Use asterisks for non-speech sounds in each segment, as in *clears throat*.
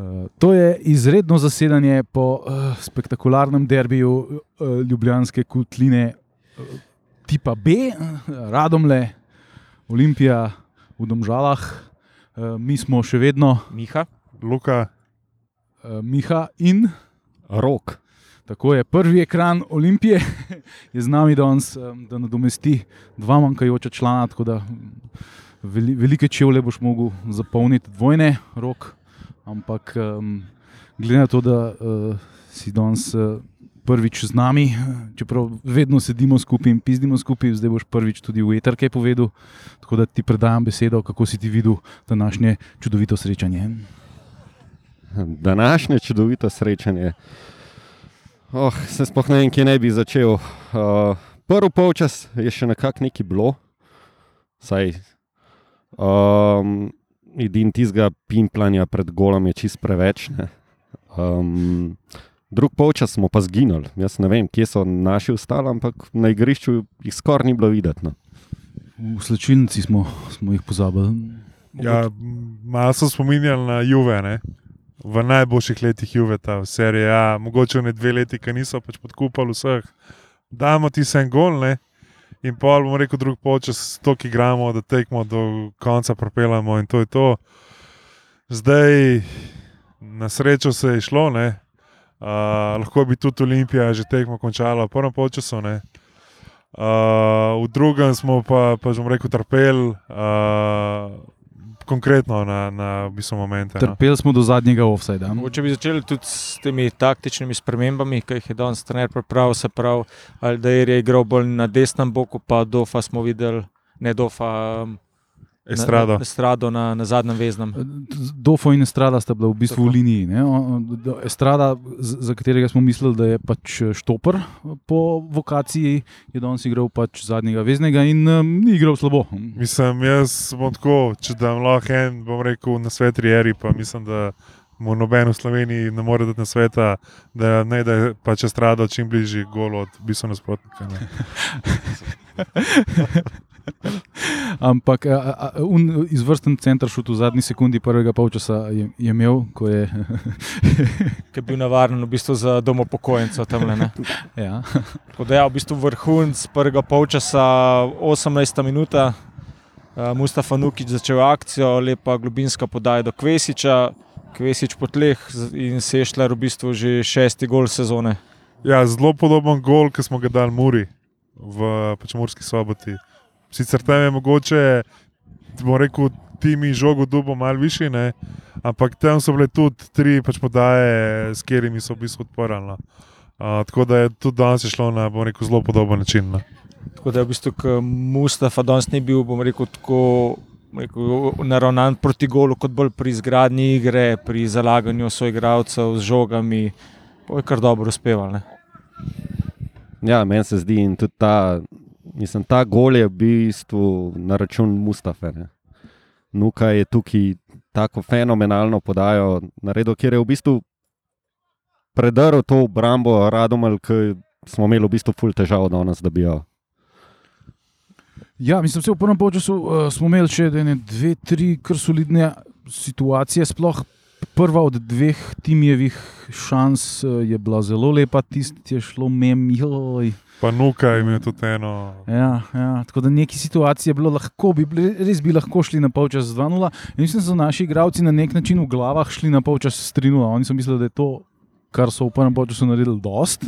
Uh, to je izredno zasedanje po uh, spektakularnem derbiju uh, Ljubljanske kotline uh, tipa B, uh, Radomle, Olimpija v Domžalah. Uh, mi smo še vedno Miha, Luka, uh, Miha in Rok. tako je prvi ekran Olimpije, *laughs* je z nami danes, da nadomesti dva manjkajoča člana. Tako da veli, velike čevlje boš mogel zapolniti dvojne rok. Ampak um, glede na to, da uh, si danes uh, prvič z nami, čeprav vedno sedimo skupaj in pizdimo skupaj, zdaj boš prvič tudi v eter kaj povedal. Tako da ti predajam besedo, kako si ti videl današnje čudovito srečanje. Današnje čudovito srečanje. Oh, se sploh ne vem, kje naj bi začel. Uh, prvi polčas je še nekako neki bilo, saj um, edin tizga pimplanja pred golom je čist preveč. ne. Um, drug polčas smo pa zginili. Jaz ne vem, kje so naši ostali, ampak na igrišču jih skoraj ni bilo videti. No. V slčilnici smo, smo jih pozabili. ja, malo so spominjali na Juve, ne? v najboljših letih Juve, ta serija. Ja, mogoče ne dve leti, ki niso pač podkupali vseh. Damo ti se en gol, ne? In pol bomo rekel, drug počas, to, ki igramo, da tekmo do konca, propeljamo in to je to. Zdaj, na srečo se je šlo, ne? Uh, lahko bi tudi Olimpija že tekmo končala, v prvem času. Uh, v drugem smo pa, pa že rekel, trpeli, uh, konkretno na, na v bistvu momente. No. Trpeli smo do zadnjega offsajda. Mogoče bi začeli tudi s temi taktičnimi spremembami, ki jih je danes trener pripravil. Se pravi, Aldair je igral bolj na desnem boku, pa Dofa smo videli, ne Dofa. um, Estrado. Na, na, estrado na, na zadnjem veznem. Dofo in Estrada sta bila v bistvu Tako. v liniji. Ne? Estrada, za katerega smo mislili, da je pač štoper po vokaciji, je danes igral pač zadnjega veznega in um, ni igral slabo. Mislim, jaz bom tako, če dam lahko en, bom rekel, na svet Rieri, pa mislim, da mu noben v Sloveniji ne more dati na sveta, da ne da je pač strada čim bližje golu od bistva nasprotnika. *laughs* Ampak a, a, un izvrsten center šut v zadnji sekundi prvega polčasa je, je imel, ko je. *laughs* ki je bil navaren v bistvu za domopokojencev tam. *laughs* ja. Tako da je v bistvu vrhunc prvega polčasa, 18 minuta. Mustafa Nukič začel akcijo, lepa globinska podaja do Kvesiča, Kvesič po tleh in Sešljar v bistvu že šesti gol sezone. Ja, zelo podoben gol, ki smo ga dali Muri v Murski soboti. Sicer tam je mogoče, bom rekel, timi žogo dubo malo višji, ne? ampak tam so bile tudi tri pač podaje, s katerimi so v bistvu odporali. no. Uh, tako da je tudi danes je šlo na bom rekel, zelo podoben način. No. Tako da je v bistvu Mustafa danes ni bil, bom rekel, tako bom rekel, naravnan proti golu, kot bolj pri izgradnji igre, pri zalaganju soigralcev z žogami. Pa je kar dobro uspeval. Ne? Ja, meni se zdi in tudi ta, mislim, ta gol je v bistvu na račun Mustafe. Ne. Nuka je tukaj tako fenomenalno podajo naredil, kjer je v bistvu predrl to obrambo Radomelj, ki smo imeli v bistvu ful težav danes, da bi jo. ja, mislim, da v prvem polčasu uh, smo imeli še ene, dve, tri kar solidne situacije. Sploh prva od dveh timjevih šans uh, je bila zelo lepa, tisti je šlo mem. Joj. Pa Nuka je imel tudi eno. Ja, ja, tako da neki situaciji je bilo lahko, bi res bi lahko šli na polčas z 2-0. In mislim, da so naši igravci na nek način v glavah šli na polčas s 3-0. Oni so mislili, da je to, kar so v prvem polčasu naredili, dost.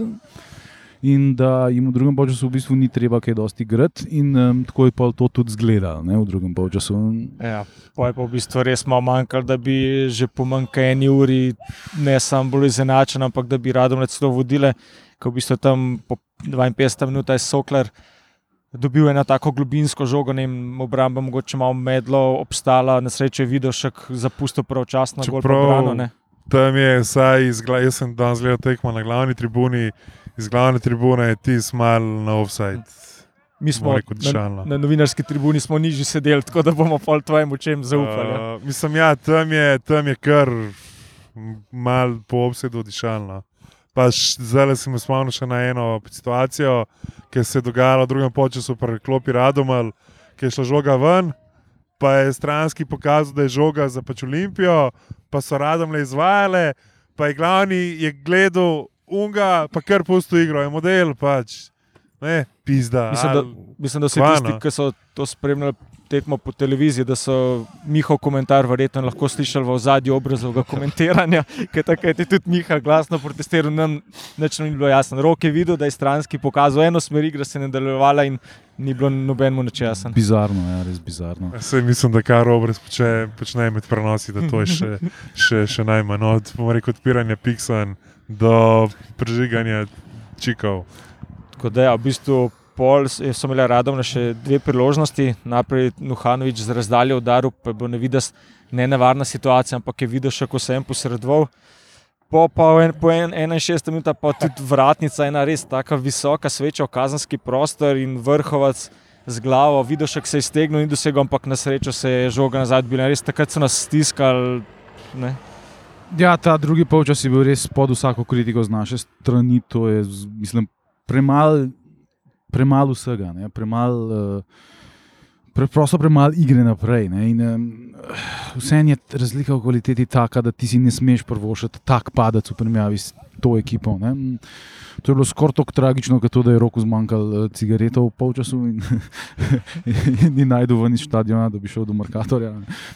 In da jim v drugem polčasu v bistvu ni treba kaj dosti igrati, in um, tako je pa to tudi izgledalo ne, v drugem polčasu. Ja, pa je pa v bistvu res malo manjkalo, da bi že po manjka eni uri ne samo bolj izenačen, ampak da bi radom celo vodile, ko v bistvu tam po 52 minutah je Sokler dobil eno tako globinsko žogo, ne vem, obramba mogoče malo medlo obstala, na srečo je videl še zapustil pravočasno, gol pa Čeprav- brano, ne. Tam je vsaj, jaz sem danes gledal tekmo na glavni tribuni, iz glavne tribune je ti smal na offside. Mi smo na, na novinarski tribuni smo nižji sedeli, tako da bomo pol tvojim očem zaupali. ja. Uh, mislim, ja, tam je, tam je kar mal po obsedu dišalno. Pa zdaj se spomnil še na eno situacijo, ki se je dogajala v drugem času pri klopi Radomal, ki je šla žoga ven, pa je stranski pokazal, da je žoga za pač Olimpijo, pa so radom le izvajale, pa je glavni je gledal unga, pa kar pusto igro, je model pač. Ne, pizda. Mislim, da, mislim, da vsi kva, tisti, no. ki so to spremljali tekmo po televiziji, da so njihov komentar verjetno lahko slišali v zadnjem obrazovega komentiranja, *laughs* ker takrat je tudi Miha glasno protestiral, nam nič ni bilo jasno. Rok je videl, da je stranski pokazal eno smer, igra se je nadaljevala in ni bilo nobenemu nič jasno. Bizarno, ja, res bizarno. Sej mislim, da kar Roberts počne, počne med prenosi, da to je še, še, še najmanj. No, Od bomo rekel, odpiranja Pixan do prežiganja čikov. Tako da, ja, v bistvu, pol so imeli radom še dve priložnosti. Najprej Nuhanovič z razdalje udaril, pa je bilo nevides nenevarna situacija, ampak je videl še, ko se je en posredoval. Po, pa en, po en, 61 minut pa tudi vratnica, ena res tako visoka sveča kazenski prostor in vrhovac z glavo. Videl še, se je stegnil in dosegel, ampak na srečo se je žoga nazaj bila. Res takrat so nas stiskali. Ne. Ja, ta drugi polčas je bil res pod vsako kritiko z naše strani. To je, mislim, premalo premal vsega, premalo. Uh, Preprosto premalo igre naprej. Ne, in, um, vseeno je razlika v kvaliteti taka, da ti si ne smeš prvošiti tak padec v primerjavi s to ekipo. Ne. To je bilo skoraj tako tragično, kot to, da je roku zmanjkalo uh, cigaretov v polčasu in, in *laughs* ni najdel ven iz stadiona, da bi šel do Markatorja.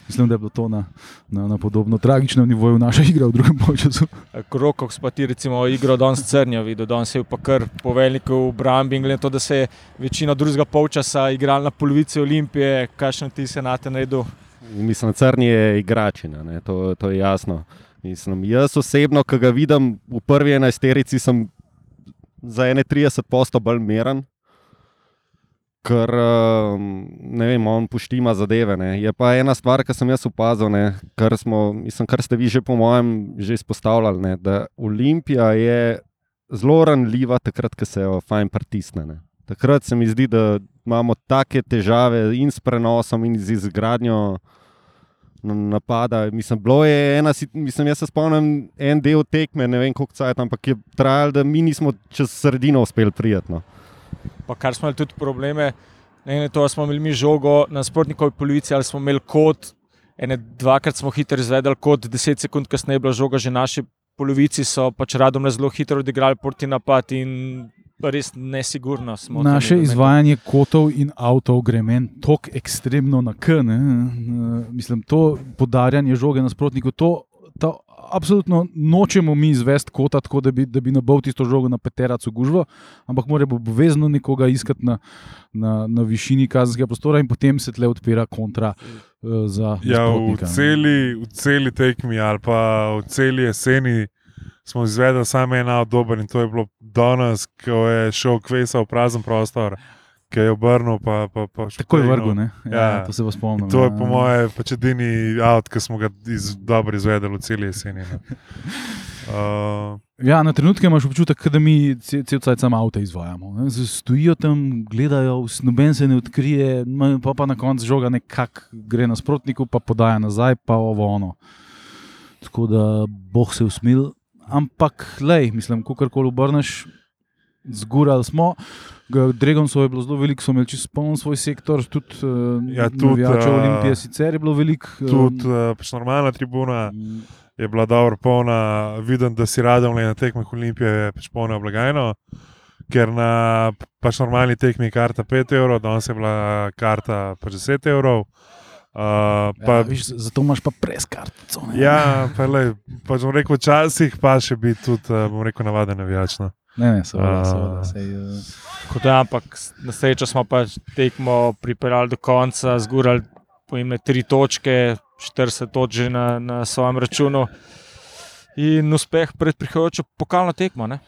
Mislim, da je bilo to na, na, na podobno tragičnem nivoju naša igra v drugem polčasu. Krokov pa ti recimo igro danes crnjo videl, danes je pa kar poveljnik v Brambi in glede na to, da se je večino drugega polčasa igral na polovici Olimpije, kakšen ti se na te naredil. Mislim, crni je igračina, ne, to, to je jasno. Mislim, jaz osebno, ki ga vidim v prvi enajsterici, sem za ene 30 posto bolj meren. Ker um, ne vem, on poštima zadeve. Ne. Je pa ena stvar, ki sem jaz opazil, ne, kar, smo, mislim, kar ste vi že po mojem že izpostavljali, ne, da Olimpija je zelo ranljiva takrat, ko se jo fajn pritisne. Takrat se mi zdi, da imamo take težave in s prenosom, in z izgradnjo na- napada. Mislim, bilo je ena, mislim, jaz se spomnim en del tekme, ne vem koliko cajt, ampak je trajalo, da mi nismo čez sredino uspeli prijetno. Pa kar smo imeli tudi probleme, ne vem, to ali smo imeli mi žogo na sprotnikovi polovici ali smo imeli kot, ene dvakrat smo hitro izvedeli kot, deset sekund kasneje je bila žoga že na naši polovici, so pač radom zelo hitro odigrali proti napad in res nesigurno smo. Naše izvajanje kotov in avtov gre meni tako ekstremno na K. Ne? Mislim, to podarjanje žoge nasprotniku, to, to absolutno nočemo mi izvesti kota tako, da bi, da bi nabal tisto žogo na peteracu gužvo, ampak mora obvezno nekoga iskati na, na, na višini kazenskega prostora in potem se tle odpira kontra uh, Ja, v, celi, v celi tekmi ali pa v celi jeseni smo izvedli samo en avto dober in to je bilo danes, ko je šel kvesa v prazen prostor, ki je obrnil. Pa, pa, pa Tako je vrgel, ne? Ja, Ja. to se vas spomnim. To je po mojem pač edini avto, ki smo ga iz, dobro izvedli v celi jeseni. *laughs* Uh, Ja, na trenutke imaš občutek, da mi ce- cel cel sam avto izvajamo. Stojijo tam, gledajo, noben se ne odkrije, pa, pa na koncu žoga nekako gre nasprotniku, pa podaja nazaj, pa ovo ono. Tako da boh se usmil. Ampak, lej, mislim, kako koli obrneš, zgurali smo. Dregonso je bilo zelo veliko, so imeli čisto poln svoj sektor, tudi, Ja, ja, tudi, tudi navijačev eh, Olimpije sicer je bilo veliko. eh, tudi uh, pač normalna tribuna je bila dobro polna, vidim, da si radom le na tekmah Olimpije, je pač polna blagajno. Ker na pač normalni tekmi je karta 5 evrov, danes je bila karta pač 10 evrov. Uh, pa, ja, viš, zato imaš pa preskartico. Ja, pa le, pač bom rekel, včasih pa še biti tudi, eh, bom rekel, navaden navijač. No. Ne, ne, seveda, A. seveda. Sej, uh, Kot da, ampak na srečo smo pač tekmo pripeljali do konca, zgurali pojemne tri točke, 40 točk že na, na svojem računu. In uspeh pred prihajajočo pokalno tekmo. Ne?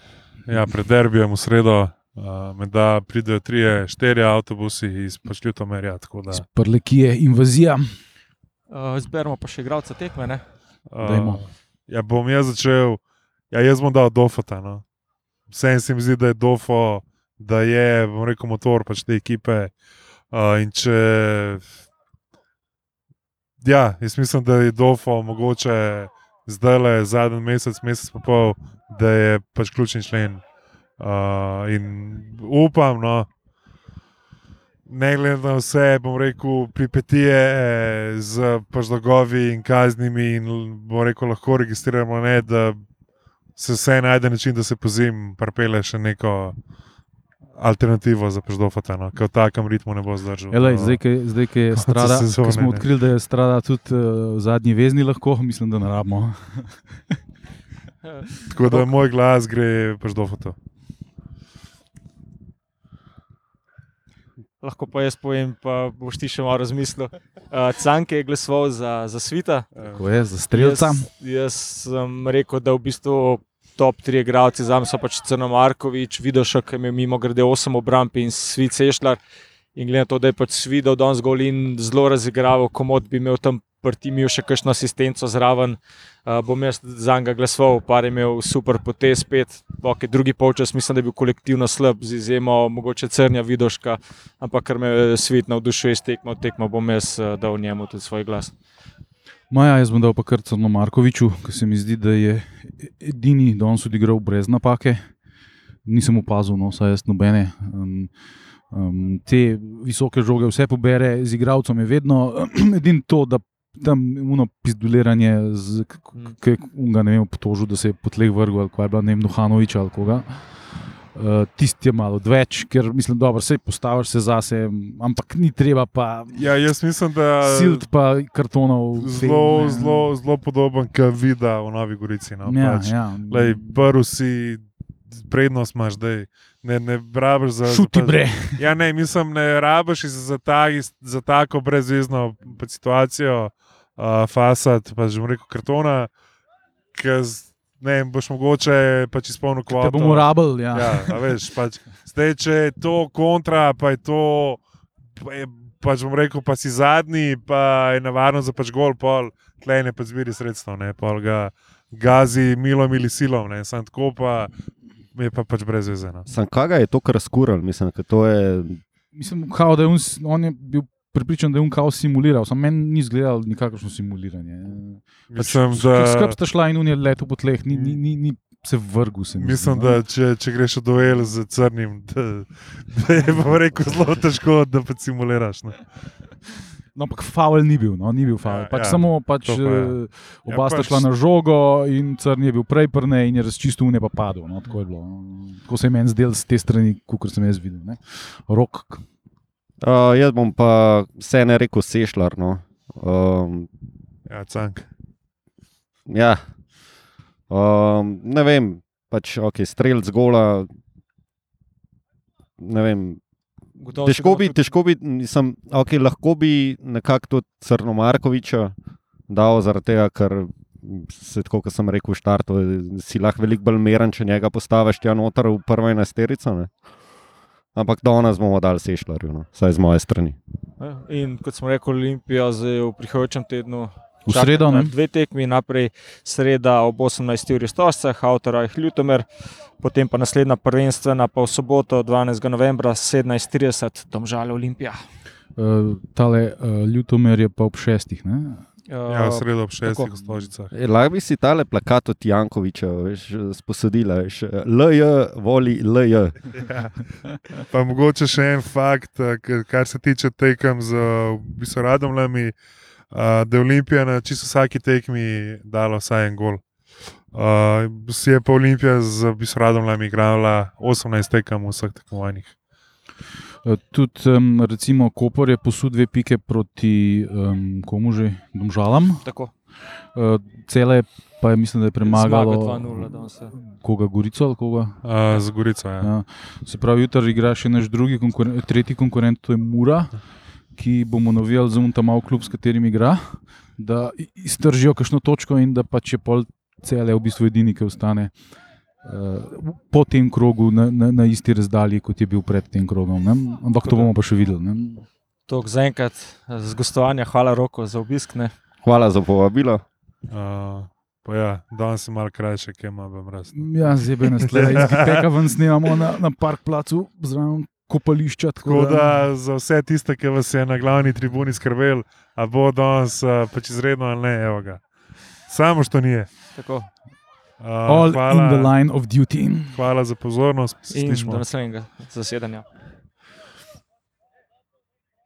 Ja, pred derbijem v sredo, uh, da pridejo tri, štiri avtobusi iz pač Ljutomerja. tako Da, Prlekije, invazija. Uh, zberemo pa še igralca tekme. Ne? Dajmo. uh, ja, bom jaz začel, ja, jaz bom dal Dofota. No. Vsem se mi zdi, da je Dofo, da je, bom rekel, motor pač te ekipe. Uh, in če. Ja, jaz mislim, da je Dofo mogoče zdaj le zadnji mesec, mesec pa pol, da je pač ključni člen. Uh, in upam, no, ne glede na vse, bom rekel, pripetije eh, z pač dolgovi in kaznimi, in bom rekel, lahko registriramo, ne, da se vse najde način, da se po zim pripele še neko alternativo za Peždofata, no, ki v takem ritmu ne bo zdržal. Elej, do- zdaj, ki zdaj, ki je strada, sezone, smo odkrili, da je strada tudi uh, zadnji vezni lahko, mislim, da ne rabimo. Tako da moj glas gre Peždofatu. Lahko pa jaz povem, pa boš ti še malo razmislil. Uh, Canke je glasoval za, za svita. Ko je za streljca. Jaz, jaz sem rekel, da v bistvu top tri igralci za me so pač Crno Markovič, Vidošek, ki je mimo grede 8 obramb in Svit Sešljar. In glede na to, da je pač Svidal danes gol in zelo razigraval, komod bi imel tam prti imel še kakšno asistenco zraven, uh, bom jaz za njega glasoval, par je imel super potez, spet, ok, drugi polčas mislim, da je bil kolektivno slab, z izjemo mogoče Crnja Vidoška, ampak ker me je Svit navdušuje iz tekmo, tekmo bom jaz uh, dal njemu tudi svoj glas. Maja, jaz bom dal pa kar Crno Markoviču, ker se mi zdi, da je edini danes odigral brez napake. Nisem opazil, no, saj jaz nobene. Um, um, te visoke žoge vse pobere, z igralcem je vedno *clears throat* edino to, da tam uno pizduliranje, ki ga ne vem, potožil, da se je po tleh vrgel, ali kaj je bila, ne vem, Duhanovič ali koga. Uh, tisti je malo odveč, ker mislim, da se postaviš se zase, ampak ni treba pa Ja, jaz mislim, da silt pa kartonov. zelo, ne. zelo, zelo podoben, kot vida v Novi Gorici. No, Ja, pač. ja. Lej, prvi si, prednost imaš, da ne, ne rabiš za. Šuti bre. Ja, ne, mislim, ne rabiš za, za, ta, za tako brezvezno situacijo, uh, fasad, pa že bom rekel kartona, ki ne vem, boš mogoče pač izpolnil kvoto. bomo rabili. Ja. Ja, a veš, pač, zdaj, če je to kontra, pa je to. Pa je, pač bom rekel, pa si zadnji, pa je nevarno za pač gol, pol, tleh ne pa zbiri sredstev, ne, pol ga gazi milo ali silom, ne, sam tako pa je pa pač brez veze. No. Sam kaj je to, kar razkural, mislim, da to je. Mislim, kao, da je on, on je bil pripričan, da je on kao simuliral. Sam meni ni izgledal nikakršno simuliranje. Mislim, Pač, da, Skrb sta šla in on je letel po tleh, ni, ni, ni, ni se vrgel. Se mi zdi, mislim, no. da če, če greš v duel z crnim, da, da je bom rekel zelo težko, da pa simuliraš. Ne. No, ampak faul ni bil, no, ni bil faul. Ja, Pač ja, samo pač, pa je. eh, Ja, oba sta pač- šla na žogo in crn je bil prej prne in je razčistil unje pa padel. No, tako, je bilo, no. tako se je meni zdel z te strani, kot sem jaz videl. Ne. Rok, Uh, jaz bom pa vse ne rekel sešljar. No. Um, Ja, cank. ja. um, ne vem, pač ok, streljc gola. Ne vem, Gotovo težko bi, tudi- težko bi, nisem, okay, lahko bi nekako tudi Crno Markoviča dal, zaradi tega, ker se tako, kot sem rekel, v štartu, si lahko veliko bolj meren, če njega postaviš tja noter v prvo enajsterico. ne. Ampak danes bomo dali sešljarju, no, vsaj z moje strani. Ja, In kot smo rekli, Olimpija zdaj v prihajajočem tednu. v sredo? Dve tekmi, najprej sreda ob 18. uri Stosce, Hauter in Ljutomer, potem pa naslednja prvenstvena pa v soboto 12. novembra 17.30 Domžale Olimpija. Uh, tale uh, Ljutomer je pa ob šestih. Ne? Ja, v sredo ob šestih tako. v Stožicah. E, lahko bi si tale plakat od Jankoviča veš, sposodila, veš, LJ, voli LJ. Pa mogoče še en fakt, eh, kar se tiče tekem z v bistvu Radomljami, uh, da je Olimpija na čisto vsaki tekmi dala vsaj en gol. Uh, si je pa Olimpija z v bistvu Radomljami igrala 18 tekem v vseh tekmovanjih. Uh, tudi, um, recimo, Koper je posud dve pike proti um, komu že, Domžalam. Tako. Uh, cele pa je, mislim, da je premagalo Zmaga 2:0 danes, ja. koga, Gorico ali koga. Uh, z Gorico. Ja. Ja. Se pravi, jutri igra še naš drugi, konkuren, tretji konkurent, to je Mura, ki bomo novijali zunaj tam malo klub, s katerim igra, da iztržijo kakšno točko in da pač je pol cele v bistvu edini, ki ostane. Uh, po tem krogu na, na, na isti razdalji, kot je bil pred tem krogom. Ne? Ampak to bomo pa še videli. Ne? To zaenkrat z gostovanja, hvala roko za obisk. Ne. Hvala za povabilo. Uh, pa ja, danes je malo krajše, kaj ima v mraz. Ja, zebe nas tle, iz Giteka ven snemamo na, na park placu, zraven kopališča. Tako da za vse tiste, ki vas je na glavni tribuni skrbel, a bo danes pač izredno ali ne, evo ga. Samo što ni. Tako. Uh, All in the hvala, line of duty. hvala za pozornost. In Slišmo. do naslednjega zasedanja.